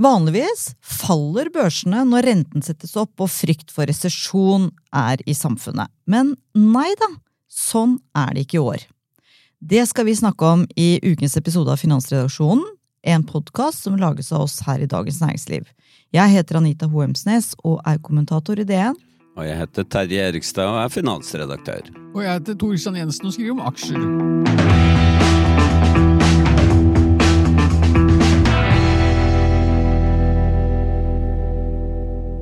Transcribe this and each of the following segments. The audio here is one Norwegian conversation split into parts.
Vanligvis faller børsene når renten settes opp og frykt for resesjon er i samfunnet. Men nei da, sånn er det ikke i år. Det skal vi snakke om i ukens episode av Finansredaksjonen, en podkast som lages av oss her i Dagens Næringsliv. Jeg heter Anita Hoemsnes og er kommentator i DN. Og jeg heter Terje Erikstad og er finansredaktør. Og jeg heter Tor Kristian Jensen og skriver om aksjer.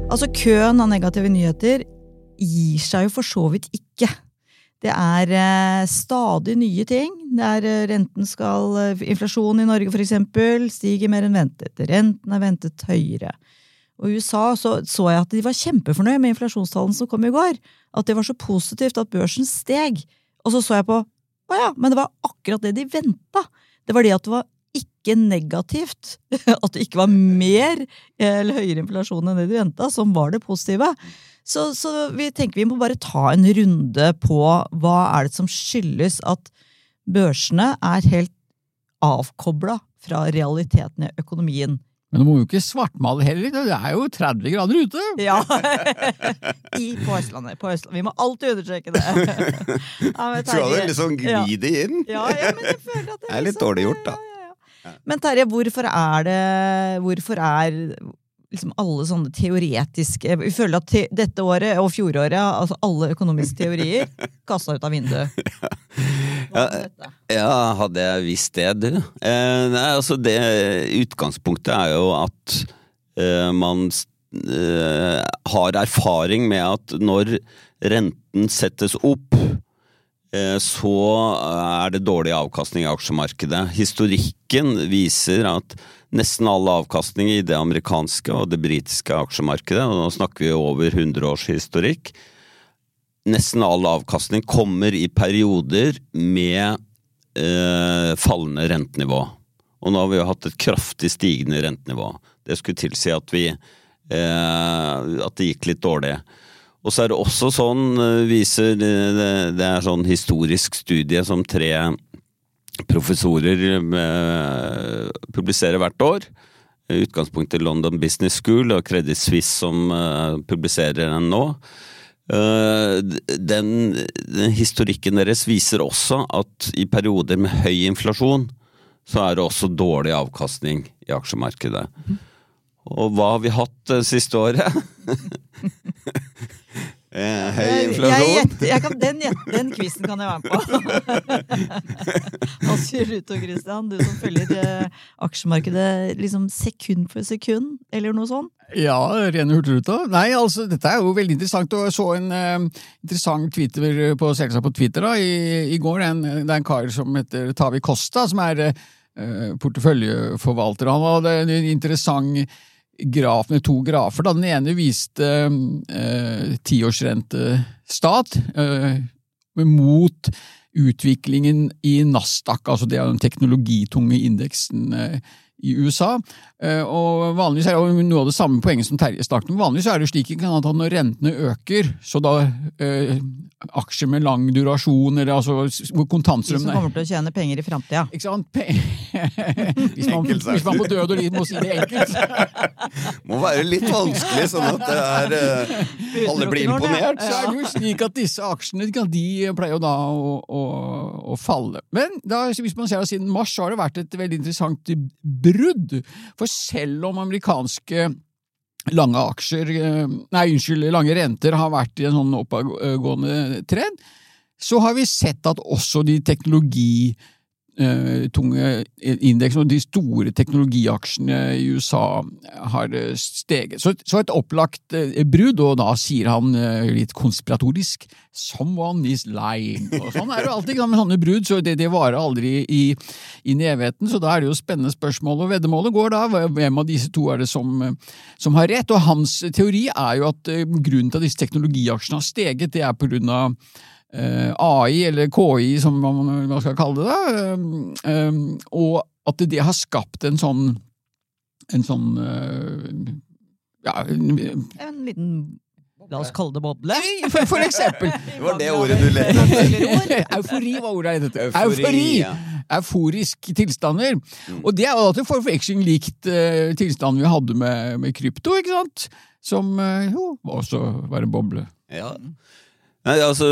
Altså, køen av negative nyheter gir seg jo for så vidt ikke. Det er eh, stadig nye ting. Det er eh, renten skal eh, Inflasjonen i Norge, for eksempel, stiger mer enn ventet. Renten er ventet høyere. Og I USA så, så jeg at de var kjempefornøyd med inflasjonstallene som kom i går. At det var så positivt at børsen steg. Og så så jeg på Å ja, men det var akkurat det de venta. Det var det at det var ikke negativt. At det ikke var mer eller høyere inflasjon enn det de venta, som var det positive. Så, så, vi tenker vi må bare ta en runde på hva er det som skyldes at børsene er helt avkobla fra realiteten i økonomien. Men du må jo ikke svartmale heller, det er jo 30 grader ute! Ja, I, på Østlandet. På Østlandet. Vi må alltid understreke det. Ja, men Så hadde liksom gni det inn. Ja, ja, men jeg føler at det Det er litt liksom- dårlig gjort, da. Men Terje, hvorfor er det Hvorfor er liksom alle sånne teoretiske Vi føler at te, dette året og fjoråret, altså alle økonomiske teorier, kasta ut av vinduet. Ja. Ja, hadde jeg visst det, du. Eh, nei, altså det Utgangspunktet er jo at eh, man eh, har erfaring med at når renten settes opp, så er det dårlig avkastning i aksjemarkedet. Historikken viser at nesten all avkastning i det amerikanske og det britiske aksjemarkedet, og nå snakker vi over 100 års historikk, nesten all avkastning kommer i perioder med eh, fallende rentenivå. Og nå har vi jo hatt et kraftig stigende rentenivå. Det skulle tilsi at vi eh, at det gikk litt dårlig. Og så er det også sånn, eh, viser det, er sånn historisk studie som tre professorer eh, publiserer hvert år. Utgangspunktet London Business School og Credit Suisse som eh, publiserer den nå. Den, den historikken deres viser også at i perioder med høy inflasjon, så er det også dårlig avkastning i aksjemarkedet. Og hva har vi hatt det siste året? Eh, høy Jeg, jeg, jeg kan, den, den quizen kan jeg være med på. Hva sier du, Tor Christian? Du som følger eh, aksjemarkedet liksom sekund for sekund, eller noe sånt? Ja, rene hurtigruta. Nei, altså, dette er jo veldig interessant. Og jeg så en eh, interessant Twitter på, selvsagt på Twitter da, i, i går. En, det er en kar som heter Tavi Costa, som er eh, porteføljeforvalter. Han hadde en interessant graf to grafer. Da. Den ene viste eh, tiårsrentestat eh, mot utviklingen i Nasdaq, altså det er den teknologitunge indeksen eh, i USA. Eh, og vanligvis er det noe av det samme poenget som Terje snakket om. Vanligvis er det slik at når rentene øker, så da eh, aksjer med lang durasjon, eller altså hvor De som er kommer til å tjene penger i framtida. ikke sant? Pe hvis, man, hvis man på død og liv må si det enkelt. Må være litt vanskelig, sånn at det er eh, alle blir imponert. Så er det jo slik at disse aksjene de pleier jo da å, å, å falle. Men da, hvis man ser siden mars, så har det vært et veldig interessant brudd. For selv om amerikanske lange aksjer, eh, nei unnskyld, lange renter har vært i en sånn oppadgående trend, så har vi sett at også de teknologi tunge indeksen og de store teknologiaksjene i USA har eh, steget. Så, så et opplagt eh, brudd, og da sier han eh, litt konspiratorisk 'someone is lying'. Og sånn er det alltid med sånne brudd, så det, det varer aldri i, i nevigheten. Så da er det jo spennende spørsmål, og veddemålet går da hvem av disse to er det som, eh, som har rett. Og hans teori er jo at eh, grunnen til at disse teknologiaksjene har steget, det er på grunn av eh, AI, eller KI som man, man skal kalle det, da, eh, eh, og at det har skapt en sånn en sånn eh, ja, en- En liten La oss kalle det boble. for, for eksempel. Det var det ordet du lette etter. Eufori var ordet jeg lette etter. Eufori, Eufori! ja. Euforisk tilstander. Og det er jo til forveksling likt uh, tilstanden vi hadde med, med krypto, ikke sant? Som uh, jo også var en boble. Ja. Nei, altså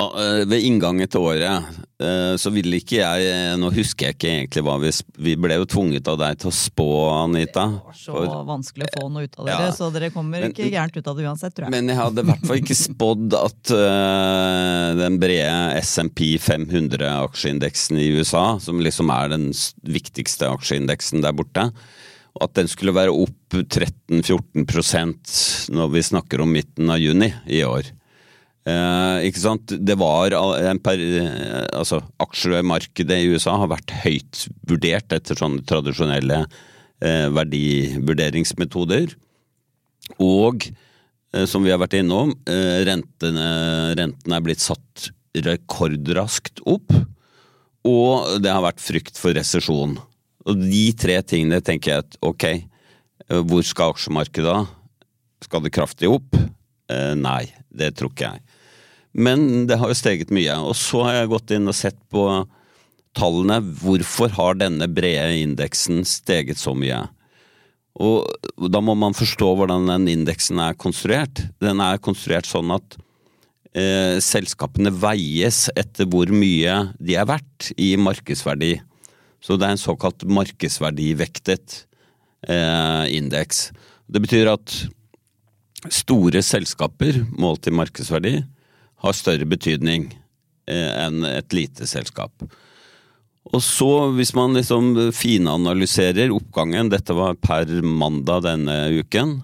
eh, Ved inngangen til året eh, så ville ikke jeg Nå husker jeg ikke egentlig hva vi Vi ble jo tvunget av deg til å spå, Anita. Det var Så For, vanskelig å få noe ut av dere, Ja. så dere kommer Men- ikke gærent ut av det uansett, tror jeg. men jeg hadde i hvert fall ikke spådd at uh, den brede SMP 500-aksjeindeksen i USA, som liksom er den viktigste aksjeindeksen der borte, at den skulle være opp 13-14% når vi snakker om midten av juni i år. Eh, ikke sant? Det var en per, eh, altså, Aksjemarkedet i USA har vært høyt vurdert etter sånne tradisjonelle eh, verdivurderingsmetoder. Og eh, som vi har vært innom, eh, rentene, rentene er blitt satt rekordraskt opp. Og det har vært frykt for resesjon. Og de tre tingene tenker jeg at ok, eh, hvor skal aksjemarkedet da? Skal det kraftig opp? Nei, det tror ikke jeg. Men det har jo steget mye. Og så har jeg gått inn og sett på tallene. Hvorfor har denne brede indeksen steget så mye? Og da må man forstå hvordan den indeksen er konstruert. Den er konstruert sånn at eh, selskapene veies etter hvor mye de er verdt i markedsverdi. Så det er en såkalt markedsverdivektet eh, indeks. Det betyr at store selskaper målt i markedsverdi har større betydning eh, enn et lite selskap. Og så, hvis man liksom finanalyserer oppgangen, dette var per mandag denne uken,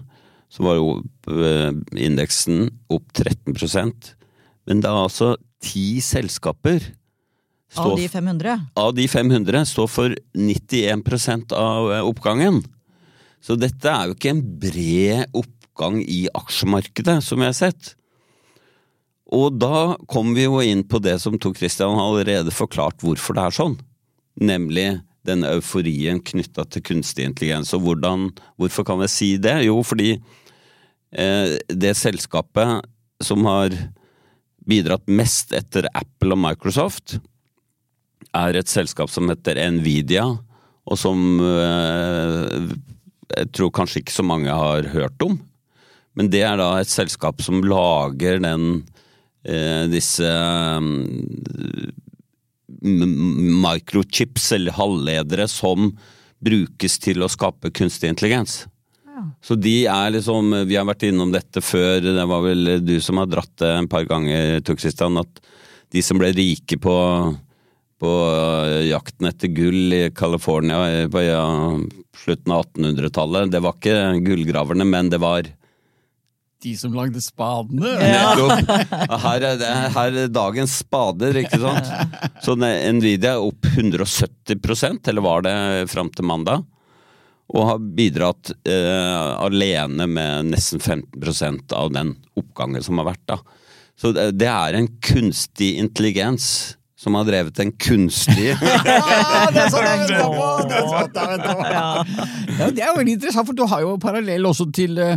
så var jo eh, indeksen opp 13% Men det er altså ti selskaper Av de 500? av de 500 står for 91 av eh, oppgangen. Så dette er jo ikke en bred oppgang i aksjemarkedet, som vi har sett. Og da kommer vi jo inn på det som Tor Christian allerede forklart hvorfor det er sånn. Nemlig denne euforien knytta til kunstig intelligens. Og hvordan, hvorfor kan jeg si det? Jo, fordi eh, det selskapet som har bidratt mest etter Apple og Microsoft, er et selskap som heter Nvidia, og som eh, jeg tror kanskje ikke så mange har hørt om. Men det er da et selskap som lager den disse mm, microchips, eller halvledere, som brukes til å skape kunstig intelligens. Så de er liksom Vi har vært innom dette før, det var vel du som har dratt det en par ganger, Tor Christian, at de som ble rike på, på jakten etter gull i California på ja, slutten av 1800-tallet, det var ikke gullgraverne, men det var De som lagde spadene. Ja. Her er, det, her er dagens spader, ikke sant? Så Nvidia er opp 170% eller var det fram til mandag? Og har bidratt eh, alene med nesten 15% av den oppgangen som har vært. da. Så det, det er en kunstig intelligens som har drevet en kunstig Ja, det er sånn jeg venter på! Det er sånn jeg venter på. Ja, det er veldig interessant, for du har jo parallell også til eh,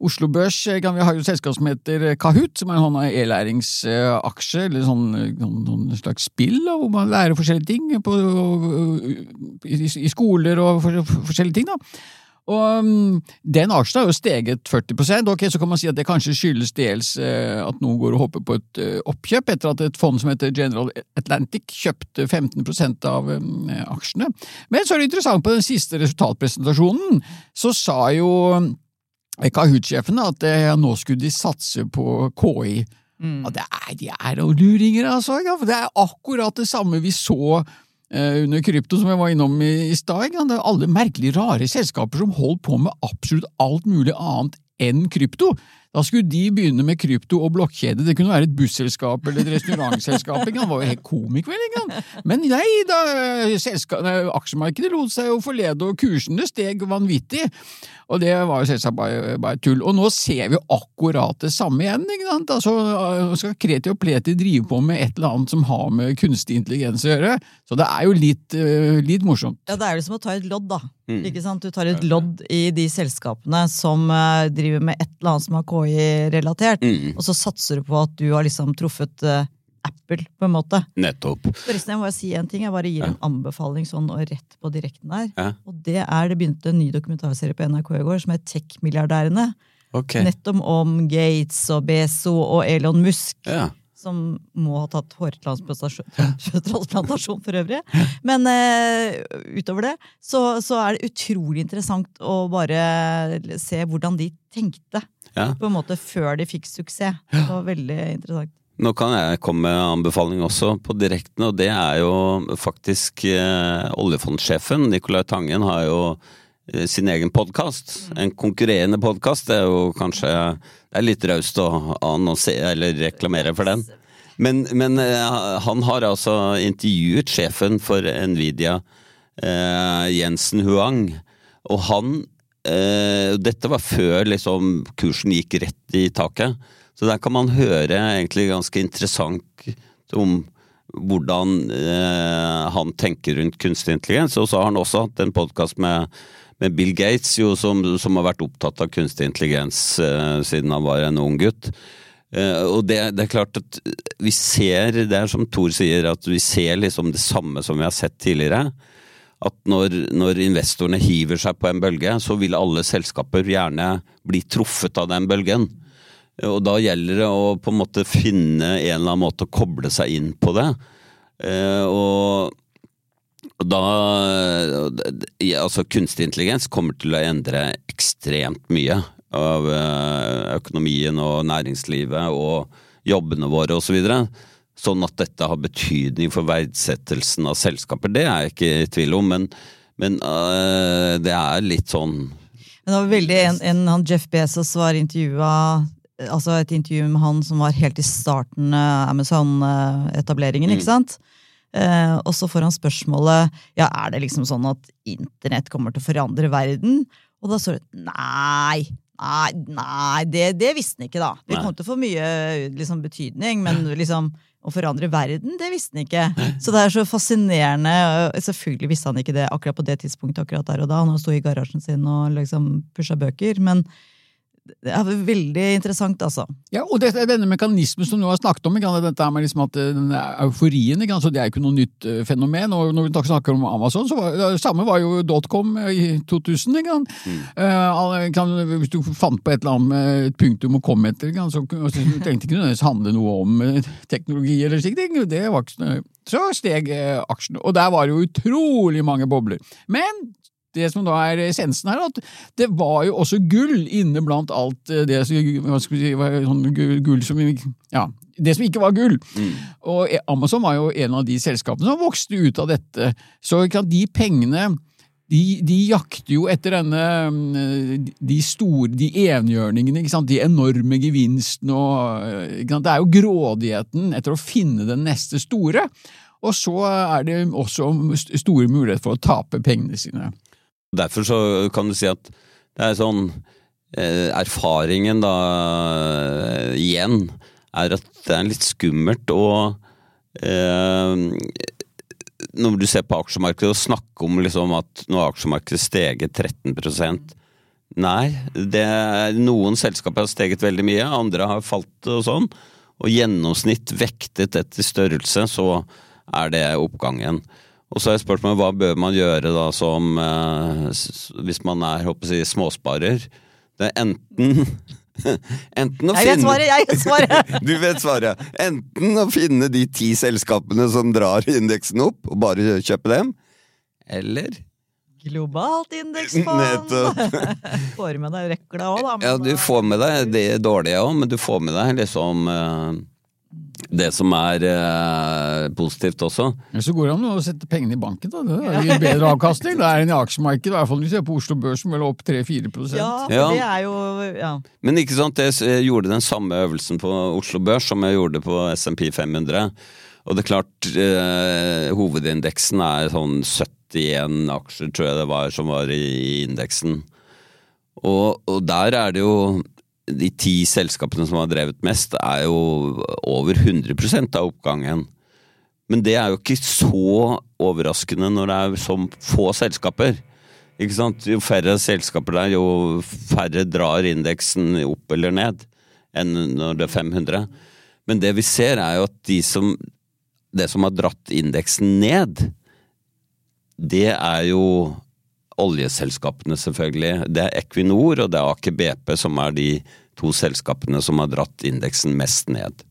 Oslo Børs. Eh, Vi har jo et selskap som heter eh, Kahoot, som er en sånn e-læringsaksje, eller sånn, eh, sånn, sånn slags spill, da, hvor man lærer forskjellige ting på, i, i skoler og for, for, forskjellige ting. da. Og um, Den aksjen har jo steget 40 ok, Så kan man si at det kanskje skyldes dels eh, at noen går og hopper på et eh, oppkjøp, etter at et fond som heter General Atlantic kjøpte 15% av um, aksjene. Men så er det interessant, på den siste resultatpresentasjonen så sa jo eh, Kahoot-sjefen at eh, nå skulle de satse på KI. Og det er, de er luringer, altså. Ja. For det er akkurat det samme vi så eh, under krypto, som jeg var innom i, i stad. Det er alle merkelig rare selskaper som holdt på med absolutt alt mulig annet enn krypto. Da skulle de begynne med krypto og blokkjede. Det kunne være et busselskap eller et restaurantselskap. Han? Det var jo helt komik, vel? ikke? Men nei da, selska- nei, aksjemarkedet lot seg jo forlede, og kursene steg vanvittig. Og det var jo selvsagt bare, bare tull. Og nå ser vi akkurat det samme igjen. ikke sant? Altså, Skal Kreti og Pleti drive på med et eller annet som har med kunstig intelligens å gjøre? Så det er jo litt, eh, litt morsomt. Ja, Det er jo som å ta et lodd, da. Mm. Ikke sant? Du tar et lodd i de selskapene som eh, driver med et eller annet som er KI-relatert, Mm, og så satser du på at du har liksom truffet eh, Apple, på en måte. nettopp. Forresten, jeg må si en ting. Jeg bare gir en anbefaling sånn og rett på direkten der. Ja. Og det er det begynte en ny dokumentarserie på NRK i går som er Tech-milliardærene. Okay. Nettopp om Gates og Bezo og Elon Musk. Ja. Som må ha tatt hårtransplantasjon for øvrig. Men uh, utover det så, så er det utrolig interessant å bare se hvordan de tenkte. Ja. På en måte før de fikk suksess. Det var veldig interessant. Nå kan jeg komme med anbefaling også på direkten, og det er jo faktisk eh, oljefondsjefen Nicolai Tangen har jo sin egen podkast. En konkurrerende podkast. Er jo kanskje det er litt raust å annonsere eller reklamere for den. Men, men eh, han har altså intervjuet sjefen for Nvidia, eh, Jensen Huang, og han eh, Dette var før liksom kursen gikk rett i taket. Så der kan man høre egentlig ganske interessant om hvordan eh, han tenker rundt kunstig intelligens. Og så har han også hatt en podkast med, med Bill Gates, jo, som, som har vært opptatt av kunstig intelligens eh, siden han var en ung gutt. Eh, og det, det er klart at vi ser, det er som Thor sier, at vi ser liksom det samme som vi har sett tidligere. At når, når investorene hiver seg på en bølge, så vil alle selskaper gjerne bli truffet av den bølgen. Og da gjelder det å på en måte finne en eller annen måte å koble seg inn på det. Eh, og og da Altså, kunstig intelligens kommer til å endre ekstremt mye av eh, økonomien og næringslivet og jobbene våre osv. Så sånn at dette har betydning for verdsettelsen av selskaper, det er jeg ikke i tvil om, men, men uh, det er litt sånn Men det var veldig en, en han Jeff Bezos var intervjua Altså et intervju med han som var helt i starten av Amazon-etableringen, ikke sant? Eh, og så får han spørsmålet ja, er det liksom sånn at internett kommer til å forandre verden. Og da står det nei, nei, nei, det, det visste han ikke, da. Det kom til å få mye liksom, betydning, men liksom å forandre verden, det visste han ikke. Så det er så fascinerende. Selvfølgelig visste han ikke det akkurat på det tidspunktet, akkurat der og da. Han sto i garasjen sin og liksom pusha bøker. Men det er veldig interessant, altså. Ja, og det, denne mekanismen som du har snakket om, dette er med liksom at eh, denne euforien, så det er ikke noe nytt eh, fenomen. og Når vi snakker om Amazon, så var det samme var jo dotcom i 2000. ikke sant? Eh, alle- ikke hvis du fant på et eller annet med et punktum å komme etter, så, så trengte ikke nødvendigvis handle noe om eh, teknologi eller slike ting. Det var ikke så steg aksjen. aksjene, og der var det jo utrolig mange bobler. Men det som da er essensen her, at det var jo også gull inne blant alt eh, det si, sånn gu- gull som Ja, det som ikke var gull. Og Amazon var jo en av de selskapene som vokste ut av dette. Så de pengene de, de jakter jo etter denne mm, de store, de enhjørningene, de enorme gevinstene og eh? Det er jo grådigheten etter å finne den neste store. Og så er det også store muligheter for å tape pengene sine. Derfor så kan du si at det er sånn eh, Erfaringen da eh, igjen er at det er litt skummelt å eh, Når du ser på aksjemarkedet og snakker om liksom at nå har aksjemarkedet steget 13% Nei, er, noen selskaper har steget veldig mye, andre har falt og sånn. Og gjennomsnitt vektet etter størrelse, så er det oppgangen. Og så er spørsmålet hva bør man gjøre da som eh, hvis man er håper jeg, småsparer? Det er enten Enten å Jeg vet finne svaret! Jeg vet svaret! Du vet svaret. Enten å finne de ti selskapene som drar indeksen opp, og bare kjøpe dem. Eller Globalt indeksfond! Får med deg røkla òg, da. Ja, du får med deg det dårlige òg, men du får med deg liksom eh, det som er eh, positivt også. Men så går det an å sette pengene i banken, da. Det gir bedre avkastning. Det er en i aksjemarkedet, i hvert fall hvis du ser på Oslo Børs som vel er opp 3-4 Ja, Ja. det er jo ja. Men ikke sant, jeg jeg gjorde den samme øvelsen på Oslo Børs som jeg gjorde på SMP 500. Og det er klart, eh, hovedindeksen er sånn 71 aksjer, tror jeg det var, som var i, i indeksen. Og, og der er det jo De ti selskapene som har drevet mest, er jo over 100 av oppgangen. Men det er jo ikke så overraskende når det er så få selskaper. Ikke sant? Jo færre selskaper der, jo færre drar indeksen opp eller ned enn når det er 500. Men det vi ser, er jo at de som, det som har dratt indeksen ned, det er jo oljeselskapene, selvfølgelig. Det er Equinor og det er Aker BP som er de to selskapene som har dratt indeksen mest ned.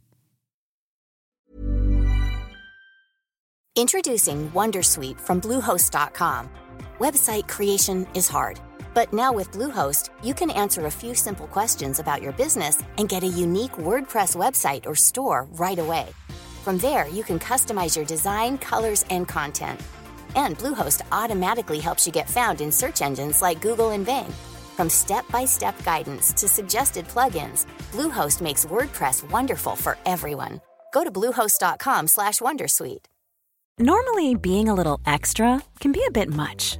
Introducing Wondersuite from Bluehost.com. Website creation is hard, but now with Bluehost, you can answer a few simple questions about your business and get a unique WordPress website or store right away. From there, you can customize your design, colors, and content. And Bluehost automatically helps you get found in search engines like Google and Bing. From step-by-step guidance to suggested plugins, Bluehost makes WordPress wonderful for everyone. Go to bluehost.com/wondersuite. Normally, being a little extra can be a bit much,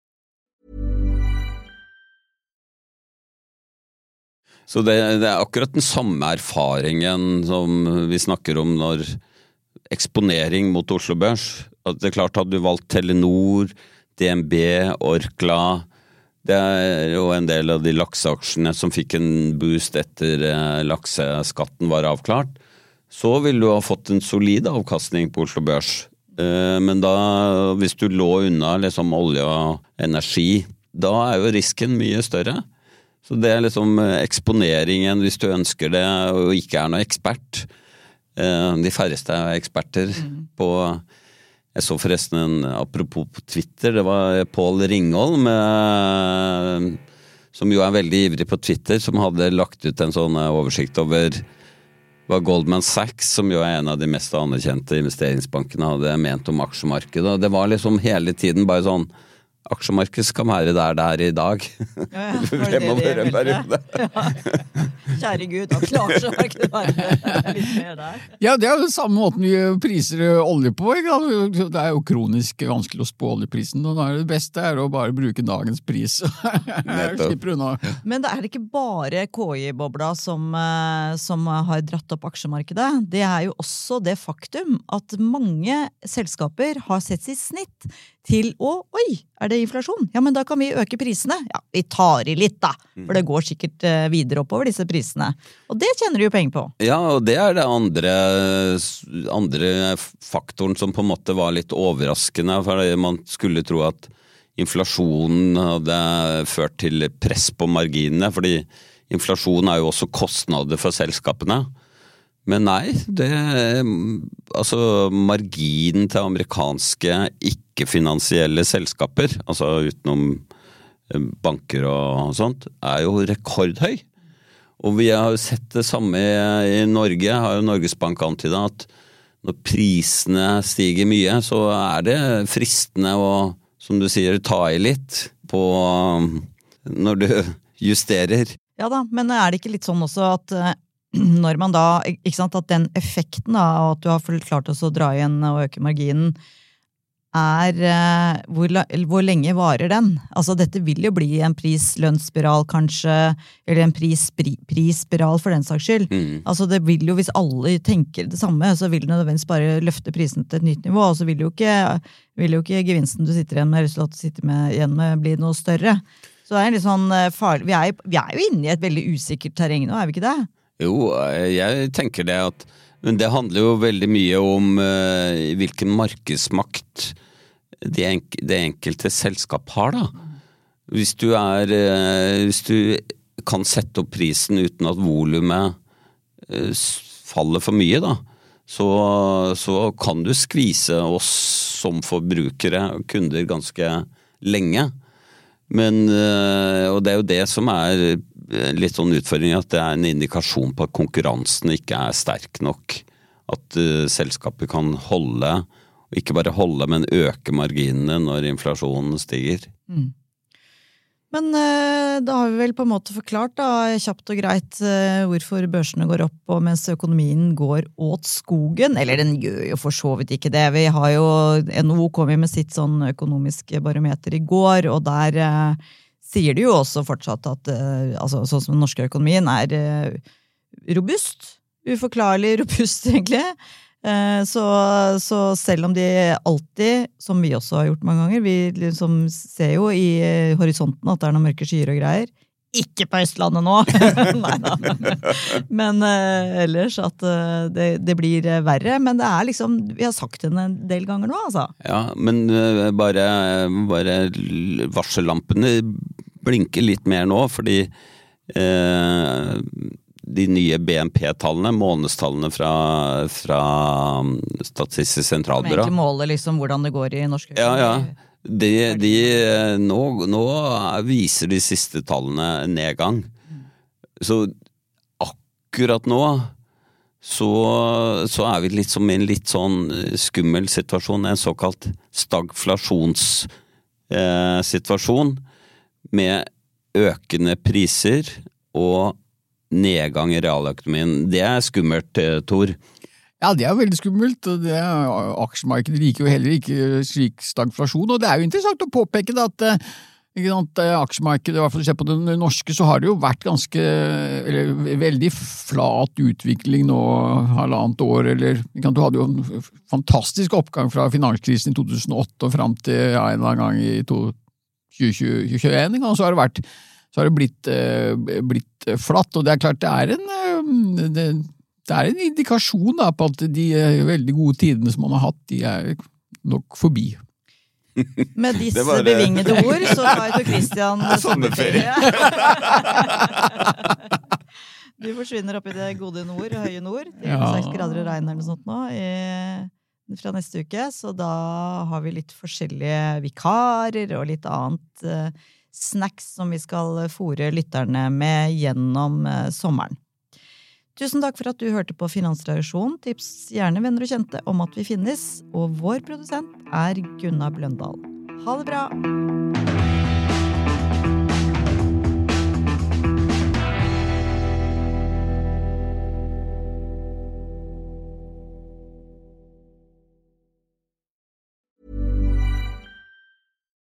Så det, det er akkurat den samme erfaringen som vi snakker om når eksponering mot Oslo Børs. At det er klart Hadde du valgt Telenor, DNB, Orkla Det er jo en del av de lakseaksjene som fikk en boost etter eh, lakseskatten var avklart. Så ville du ha fått en solid avkastning på Oslo Børs. Eh, Men da, hvis du lå unna liksom olje og energi, da er jo risken mye større. Så det er liksom eh, eksponeringen, hvis du ønsker det og ikke er noe ekspert. Eh, De færreste er eksperter på Jeg så forresten en apropos på Twitter, det var Pål Ringholm, som jo er veldig ivrig på Twitter, som hadde lagt ut en sånn eh, oversikt over hva Goldman Sachs, som jo er en av de mest anerkjente investeringsbankene, hadde ment om aksjemarkedet. Det var liksom hele tiden bare sånn Aksjemarkedet skal være der det er i dag. Ja, ja, var det det Fremover de en periode. Kjære Gud, da ikke å være litt mer der. Ja, det er jo den samme måten vi priser olje på. Ikke? Det er jo kronisk vanskelig å spå oljeprisen, og da er det beste er å bare bruke dagens pris. Slipper unna. Men det er ikke bare KI-bobla som, eh, som har dratt opp aksjemarkedet. Det er jo også det faktum at mange selskaper har sett sitt snitt til å Oi, er det inflasjon? Ja, men da kan vi øke prisene. Ja, vi tar i litt, da. For det går sikkert eh, videre oppover, disse prisene. Og det tjener du jo penger på. Ja, og det er det andre, andre faktoren som på en måte var litt overraskende. For man skulle tro at inflasjonen hadde ført til press på marginene. Fordi inflasjon er jo også kostnader for selskapene. Men nei, det Altså, marginen til amerikanske ikke-finansielle selskaper, altså utenom eh, banker og sånt, er jo rekordhøy. Og vi har jo sett det samme i Norge, har jo Norges Bank antyda at når prisene stiger mye, så er det fristende å, som du sier, ta i litt på når du justerer. Ja da, men er det ikke litt sånn også at eh, når man da ikke sant, At den effekten av at du har klart å dra igjen og øke marginen, er eh, hvor, hvor lenge varer den? Altså dette vil jo bli en pris-lønnsspiral kanskje, eller en pris-prisspiral for den saks skyld. Mm. Altså det vil jo, Hvis alle tenker det samme, så vil det nødvendigvis bare løfte prisene til et nytt nivå, og så vil jo ikke, vil jo ikke gevinsten du sitter igjen med, resultatet du sitter med, igjen med, bli noe større. Så det er litt sånn eh, farlig. Vi er, vi er jo inne i et veldig usikkert terreng nå, er vi ikke det? Jo, jeg tenker det at Men det handler jo veldig mye om eh, hvilken markedsmakt det, enk det enkelte selskap har, da. Hvis du er eh, Hvis du kan sette opp prisen uten at volumet eh, faller for mye, da. Så, så kan du skvise oss som forbrukere og kunder ganske lenge. Men, øh, og det er jo det som er øh, litt sånn utfordring, at det er en indikasjon på at konkurransen ikke er sterk nok. At uh, selskapet kan holde, ikke bare holde, men øke marginene når inflasjonen stiger. Men eh, da har vi vel på en måte forklart da, kjapt og greit eh, hvorfor børsene går opp, og mens økonomien går åt skogen. Eller den gjør jo for så vidt ikke det. Vi har jo, NHO kom jo med sitt sånn økonomiske barometer i går, og der eh, sier de jo også fortsatt at eh, altså, sånn som den norske økonomien er eh, robust. Uforklarlig robust, egentlig. Eh, Så, så selv om de alltid, som vi også har gjort mange ganger, vi liksom ser jo i eh, horisonten at det er noen mørke skyer og greier. Ikke på Østlandet nå! Men eh, ellers at det, det blir verre. Men det er liksom Vi har sagt det en del ganger nå, altså. Ja, men bare, bare varsellampene blinker litt mer nå, fordi eh, de nye BNP-tallene, månedstallene fra, fra um, Statistisk Som sentralbyrå egentlig måler liksom hvordan det går i norsk Ja, ja. De, de, nå, nå viser de siste tallene nedgang. Så akkurat nå så, så er vi liksom i en litt sånn skummel situasjon, en såkalt stagflasjonssituasjon, med økende priser og nedgang i realøkonomien. Det er skummelt, eh, Tor. Ja, det er veldig skummelt. og det Aksjemarkedet liker jo heller ikke slik stagflasjon. Og det er jo interessant å påpeke det at eh, eh, aksjemarkedet, i hvert fall se på det norske, så har det jo vært ganske eller veldig flat utvikling nå halvannet år. eller Du hadde jo en fantastisk oppgang fra finanskrisen i 2008 og fram til ja, en eller annen gang i 2021, og så har det vært så har det blitt, eh, blitt eh, flatt, og det er klart det er en eh, det, det er en indikasjon da, på at de veldig gode tidene som man har hatt, de er nok forbi. Med disse Det det. bevingede ord så tar Tor Christian Sommerferie. Du forsvinner opp i det gode nord, høye nord, det Ja. 6 grader og regn eller noe sånt nå, i, fra neste uke. Så da har vi litt forskjellige vikarer og litt annet eh, snacks som vi skal fòre lytterne med gjennom eh, sommeren. Tusen takk for at du hørte på Finansreaksjonen. Tips gjerne venner og kjente om at vi finnes. Og vår produsent er Gunnar Bløndal. Ha det bra!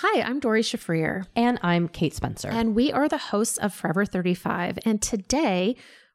Hi, I'm Dory Shafrir, And I'm Kate Spencer. and we are the hosts of Forever 35. And today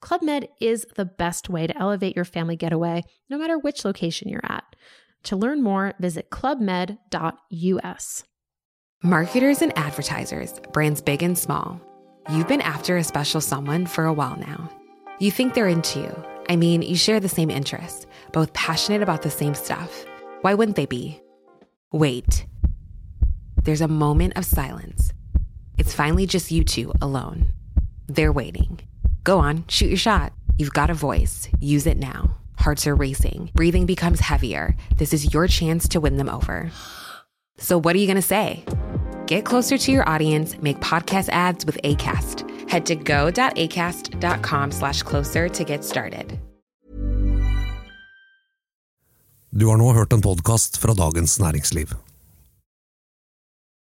Club Med is the best way to elevate your family getaway, no matter which location you're at. To learn more, visit clubmed.us. Marketers and advertisers, brands big and small. You've been after a special someone for a while now. You think they're into you, I mean, you share the same interests, both passionate about the same stuff. Why wouldn't they be? Wait. There's a moment of silence. It's finally just you two alone. They're waiting. Go on, shoot your shot. You've got a voice. Use it now. Hearts are racing. Breathing becomes heavier. This is your chance to win them over. So, what are you going to say? Get closer to your audience, make podcast ads with ACAST. Head to go.acast.com slash closer to get started. Du har nå hørt en podkast fra Dagens Næringsliv.